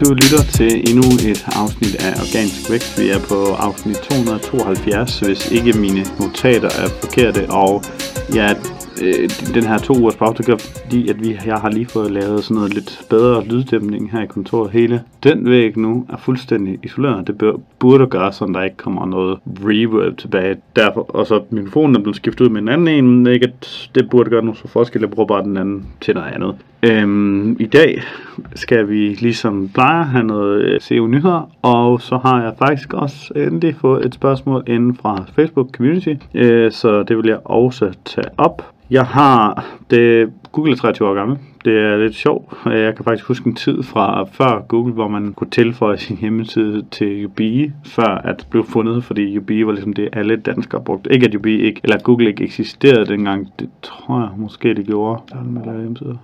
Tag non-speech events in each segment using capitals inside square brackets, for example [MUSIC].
Du lytter til endnu et afsnit af Organisk Vækst. Vi er på afsnit 272, hvis ikke mine notater er forkerte. Og ja, øh, den her to ugers pause, gør fordi, at vi, jeg har lige fået lavet sådan noget lidt bedre lyddæmning her i kontoret. Hele den væg nu er fuldstændig isoleret. Det burde gøre, så der ikke kommer noget reverb tilbage. Derfor, og så mikrofonen er blevet skiftet ud med en anden en, men ikke at det burde gøre nogen så forskel. Jeg bruger bare den anden til noget andet. Øhm, I dag skal vi ligesom plejer have noget øh, CEO nyheder, og så har jeg faktisk også endelig fået et spørgsmål inden fra Facebook Community, øh, så det vil jeg også tage op. Jeg har det Google er 23 år gammel, det er lidt sjovt. Jeg kan faktisk huske en tid fra før Google, hvor man kunne tilføje sin hjemmeside til UBI, før at det blev fundet, fordi UBI var ligesom det, alle danskere brugte. Ikke at UBI ikke, eller Google ikke eksisterede dengang. Det tror jeg måske, det gjorde.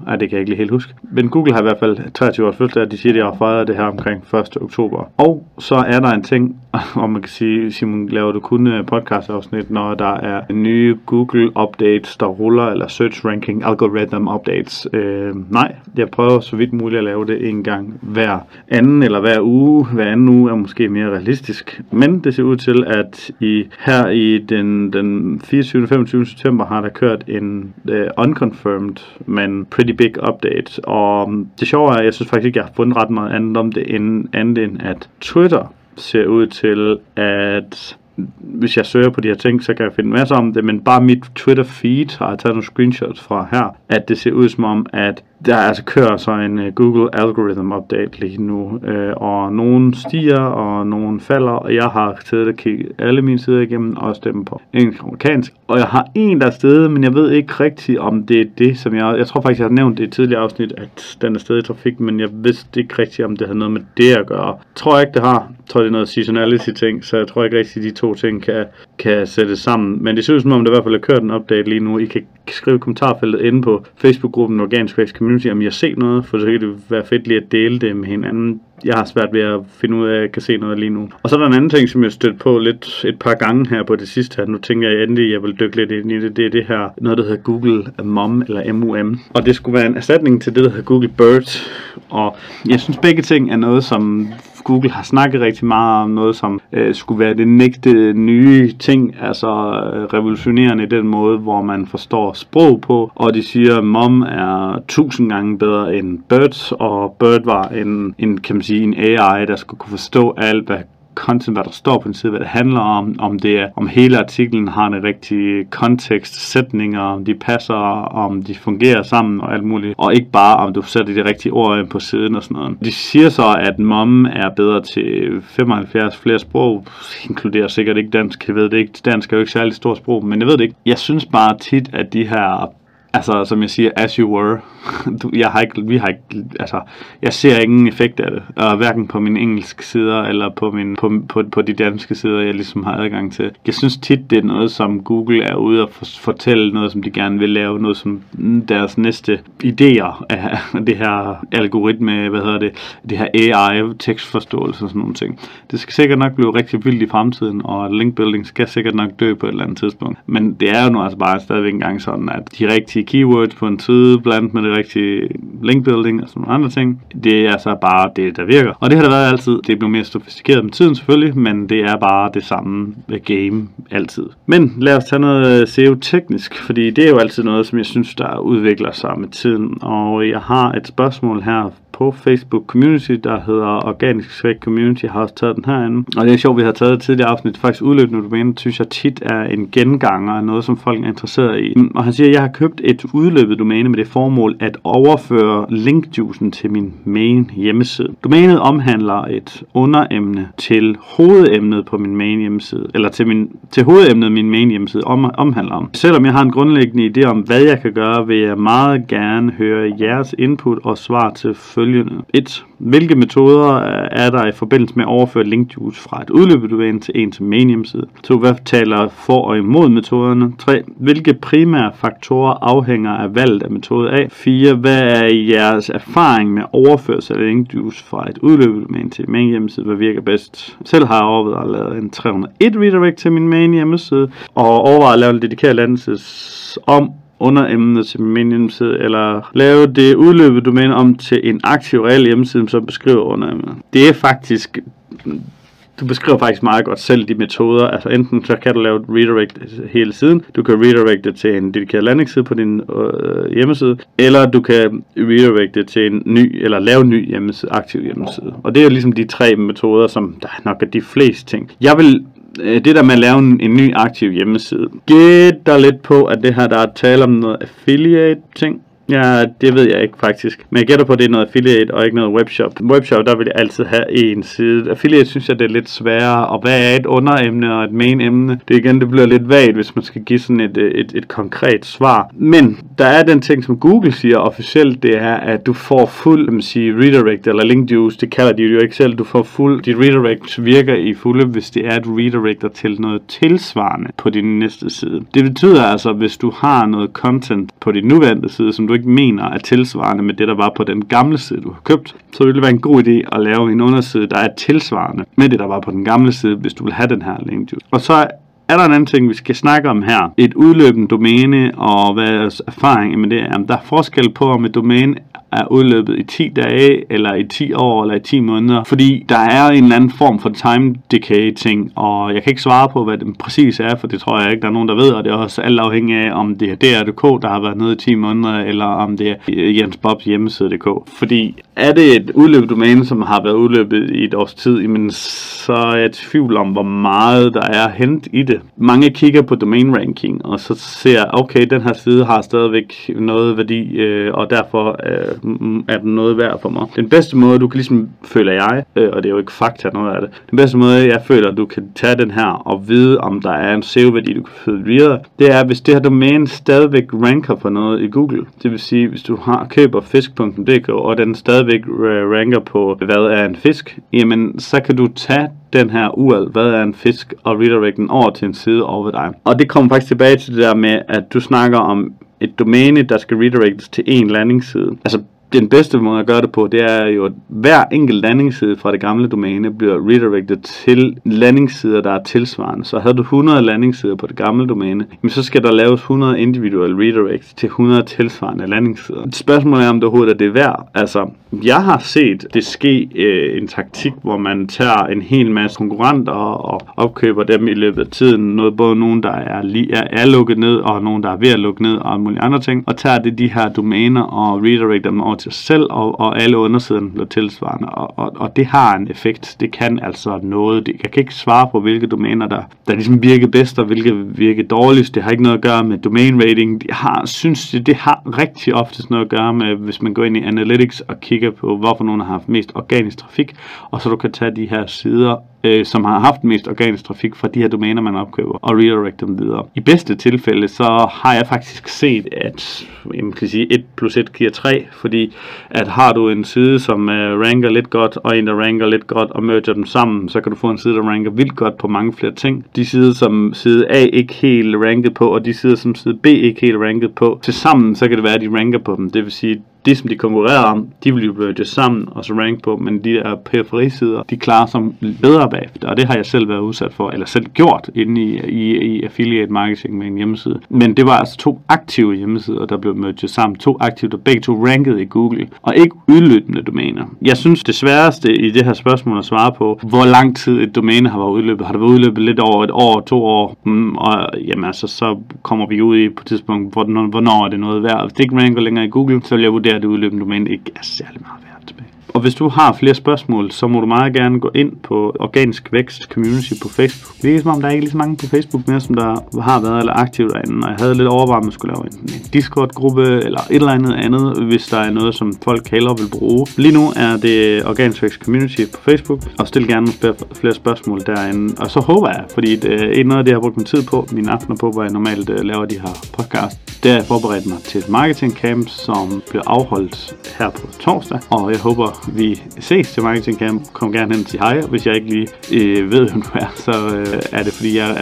Nej, det kan jeg ikke lige helt huske. Men Google har i hvert fald 23 års fødselsdag, de siger, at de har fejret det her omkring 1. oktober. Og så er der en ting, [LAUGHS] og man kan sige, Simon, laver du kun øh, podcast-afsnit, når der er nye Google updates, der ruller, eller search ranking algorithm updates. Øh, Øh, nej, jeg prøver så vidt muligt at lave det en gang hver anden eller hver uge. Hver anden uge er måske mere realistisk. Men det ser ud til, at i her i den, den 24. 25. september har der kørt en uh, unconfirmed, men pretty big update. Og mm, det sjove er, at jeg synes faktisk ikke, jeg har fundet ret meget andet om det, end, andet end at Twitter ser ud til at hvis jeg søger på de her ting, så kan jeg finde masser om det, men bare mit Twitter feed har jeg taget nogle screenshots fra her, at det ser ud som om, at der altså kører så en uh, Google Algorithm Update lige nu, uh, og nogen stiger, og nogen falder, og jeg har taget og kigget alle mine sider igennem, og stemt på engelsk og amerikansk, og jeg har en der er stedet, men jeg ved ikke rigtigt, om det er det, som jeg, jeg tror faktisk, jeg har nævnt det i et tidligere afsnit, at den er sted i trafik, men jeg vidste ikke rigtigt, om det har noget med det at gøre. Tror jeg ikke, det har. Jeg tror, det er noget seasonality ting, så jeg tror ikke rigtigt, at de to ting kan, kan sættes sammen, men det ser ud som om, det i hvert fald er kørt en update lige nu. I kan skrive i kommentarfeltet inde på Facebook-gruppen Organisk Vækst Community, om I har set noget, for så kan det være fedt lige at dele det med hinanden. Jeg har svært ved at finde ud af, at jeg kan se noget lige nu. Og så er der en anden ting, som jeg stødt på lidt et par gange her på det sidste her. Nu tænker jeg endelig, at jeg vil dykke lidt ind i det. Det er det her, noget der hedder Google MOM, eller MUM. Og det skulle være en erstatning til det, der hedder Google Bird. Og jeg synes begge ting er noget, som Google har snakket rigtig meget om noget, som øh, skulle være det nægte nye ting, altså øh, revolutionerende i den måde, hvor man forstår sprog på, og de siger, at mom er tusind gange bedre end Bird, og Bird var en, en, kan man sige, en AI, der skulle kunne forstå alt, hvad content, hvad der står på en side, hvad det handler om, om det er, om hele artiklen har en rigtig kontekst, sætninger, om de passer, om de fungerer sammen og alt muligt, og ikke bare om du sætter de rigtige ord ind på siden og sådan noget. De siger så, at mom er bedre til 75 flere sprog, inkluderer sikkert ikke dansk, jeg ved det ikke, dansk er jo ikke særlig stort sprog, men jeg ved det ikke. Jeg synes bare tit, at de her Altså, som jeg siger, as you were. [LAUGHS] Du, jeg har ikke, vi har ikke, altså, jeg ser ingen effekt af det. Og hverken på mine engelske sider, eller på, min, på, på, på de danske sider, jeg ligesom har adgang til. Jeg synes tit, det er noget, som Google er ude at fortælle noget, som de gerne vil lave. Noget som deres næste idéer af [LAUGHS] det her algoritme, hvad hedder det, det her AI, tekstforståelse og sådan nogle ting. Det skal sikkert nok blive rigtig vildt i fremtiden, og linkbuilding skal sikkert nok dø på et eller andet tidspunkt. Men det er jo nu altså bare stadigvæk engang sådan, at de rigtige rigtige keywords på en side, blandt med det rigtige linkbuilding og sådan nogle andre ting. Det er så bare det, der virker. Og det har det været altid. Det bliver mere sofistikeret med tiden selvfølgelig, men det er bare det samme game altid. Men lad os tage noget øh, SEO-teknisk, fordi det er jo altid noget, som jeg synes, der udvikler sig med tiden. Og jeg har et spørgsmål her på Facebook Community, der hedder Organisk Svæk Community. Har også taget den herinde. Og det er sjovt, vi har taget et tidligere afsnit. Faktisk udløbende domæne, synes jeg tit er en genganger af noget, som folk er interesseret i. Og han siger, at jeg har købt et udløbet domæne med det formål at overføre linkjuicen til min main hjemmeside. Domænet omhandler et underemne til hovedemnet på min main hjemmeside, eller til, min, til hovedemnet min main hjemmeside om, omhandler om. Selvom jeg har en grundlæggende idé om, hvad jeg kan gøre, vil jeg meget gerne høre jeres input og svar til følgende. 1. Hvilke metoder er der i forbindelse med at overføre linkjuice fra et udløbedomæne til en til main hjemmeside? 2. Hvad taler for og imod metoderne? 3. Hvilke primære faktorer afhænger af valget af metode A? 4. Hvad er jeres erfaring med overførsel af linkjuice fra et udløbedomæne til main hjemmeside? Hvad virker bedst? Selv har jeg overvejet at lave en 301 redirect til min main hjemmeside, og overvejet at lave en dedikeret landses om underemne til min hjemmeside, eller lave det udløbet domæne om til en aktiv reel hjemmeside, som beskriver underemnet. Det er faktisk du beskriver faktisk meget godt selv de metoder. Altså enten så kan du lave et redirect hele siden, du kan redirecte til en dedikeret landingsside på din øh, hjemmeside, eller du kan redirecte til en ny, eller lave en ny hjemmeside, aktiv hjemmeside. Og det er jo ligesom de tre metoder, som der nok er de fleste ting. Jeg vil Øh, det der med at lave en, en ny aktiv hjemmeside. Gætter lidt på, at det her, der er tale om noget affiliate ting. Ja, det ved jeg ikke faktisk. Men jeg gætter på, at det er noget affiliate og ikke noget webshop. Webshop, der vil jeg altid have en side. Affiliate synes jeg, det er lidt sværere. Og hvad er et underemne og et main emne? Det igen, det bliver lidt vagt, hvis man skal give sådan et, øh, et, et konkret svar. Men der er den ting, som Google siger officielt, det er, at du får fuld man siger, redirect eller link juice. Det kalder de jo ikke selv. Du får fuld, dit redirect virker i fulde, hvis det er, at du redirecter til noget tilsvarende på din næste side. Det betyder altså, hvis du har noget content på din nuværende side, som du ikke mener er tilsvarende med det, der var på den gamle side, du har købt, så ville det være en god idé at lave en underside, der er tilsvarende med det, der var på den gamle side, hvis du vil have den her link. Og så er der en anden ting, vi skal snakke om her. Et udløbende domæne og hvad er erfaring med det er. Der er forskel på, om et domæne er udløbet i 10 dage, eller i 10 år, eller i 10 måneder. Fordi der er en eller anden form for time decay ting, og jeg kan ikke svare på, hvad det præcis er, for det tror jeg ikke, der er nogen, der ved, og det er også alt afhængig af, om det er DR.dk, der har været nede i 10 måneder, eller om det er Jens Bobs hjemmeside.dk. Fordi er det et udløbet domæne, som har været udløbet i et års tid, men så er jeg i tvivl om, hvor meget der er hent i det. Mange kigger på domain ranking, og så ser, okay, den her side har stadigvæk noget værdi, øh, og derfor øh, Mm, er den noget værd for mig. Den bedste måde, du kan ligesom, føler jeg, øh, og det er jo ikke fakta noget af det, den bedste måde, jeg føler, du kan tage den her og vide, om der er en SEO-værdi, du kan føde videre, det er, hvis det her domæne stadigvæk ranker for noget i Google. Det vil sige, hvis du har køber fisk.dk, og den stadigvæk øh, ranker på, hvad er en fisk, jamen så kan du tage den her URL, hvad er en fisk, og redirect den over til en side over dig. Og det kommer faktisk tilbage til det der med, at du snakker om et domæne, der skal redirectes til en landingsside. Altså den bedste måde at gøre det på, det er jo, at hver enkelt landingsside fra det gamle domæne bliver redirected til landingssider, der er tilsvarende. Så havde du 100 landingssider på det gamle domæne, så skal der laves 100 individuelle redirects til 100 tilsvarende landingssider. Spørgsmålet er, om det overhovedet er det værd. Altså, jeg har set det ske øh, en taktik, hvor man tager en hel masse konkurrenter og opkøber dem i løbet af tiden. Noget, både nogen, der er, lige, er, er lukket ned, og nogen, der er ved at lukke ned, og mulige andre ting. Og tager det de her domæner og redirecter dem over til sig selv, og, og alle undersiderne bliver tilsvarende. Og, og, og det har en effekt. Det kan altså noget. Det, jeg kan ikke svare på, hvilke domæner, der, der ligesom virker bedst, og hvilke virker dårligst. Det har ikke noget at gøre med domain rating. Jeg har, synes, det, det har rigtig ofte noget at gøre med, hvis man går ind i analytics og kigger på, hvorfor nogen har haft mest organisk trafik, og så du kan tage de her sider øh, som har haft mest organisk trafik fra de her domæner, man opkøber, og redirect dem videre. I bedste tilfælde, så har jeg faktisk set, at jamen, kan sige, 1 plus 1 giver 3, fordi at har du en side, som øh, ranker lidt godt, og en, der ranker lidt godt, og merger dem sammen, så kan du få en side, der ranker vildt godt på mange flere ting. De sider, som side A ikke helt ranket på, og de sider, som side B ikke helt ranket på, til sammen, så kan det være, at de ranker på dem. Det vil sige, det, som de konkurrerer om, de vil jo merge sammen og så rank på, men de der periferisider, de klarer sig bedre bagefter, og det har jeg selv været udsat for, eller selv gjort inde i, i, i affiliate marketing med en hjemmeside. Men det var altså to aktive hjemmesider, der blev merged sammen, to aktive, der begge to rankede i Google, og ikke udløbende domæner. Jeg synes, det sværeste i det her spørgsmål at svare på, hvor lang tid et domæne har været udløbet. Har det været udløbet lidt over et år, to år, mm, og jamen altså, så kommer vi ud i på et tidspunkt, hvornår er det noget værd. Hvis det ikke ranker længere i Google, så vil jeg vurdere, at det udløbende domæne ikke er særlig meget værd tilbage. Hvis du har flere spørgsmål, så må du meget gerne gå ind på Organisk Vækst Community på Facebook. Det er som om, der er ikke lige så mange på Facebook mere, som der har været eller aktivt derinde. Og jeg havde lidt overvejet, at man skulle lave en Discord-gruppe eller et eller andet andet, hvis der er noget, som folk hellere vil bruge. Lige nu er det Organisk Vækst Community på Facebook, og stil gerne flere spørgsmål derinde. Og så håber jeg, fordi det øh, er noget af det, jeg har brugt min tid på, mine aftener på, hvor jeg normalt øh, laver de her podcast, Der er jeg forberedt mig til et marketing camp, som bliver afholdt her på torsdag. Og jeg håber, vi ses til Marketing Camp. Kom gerne hen og sig hej, hvis jeg ikke lige øh, ved, hvem du er, så øh, er det fordi, jeg er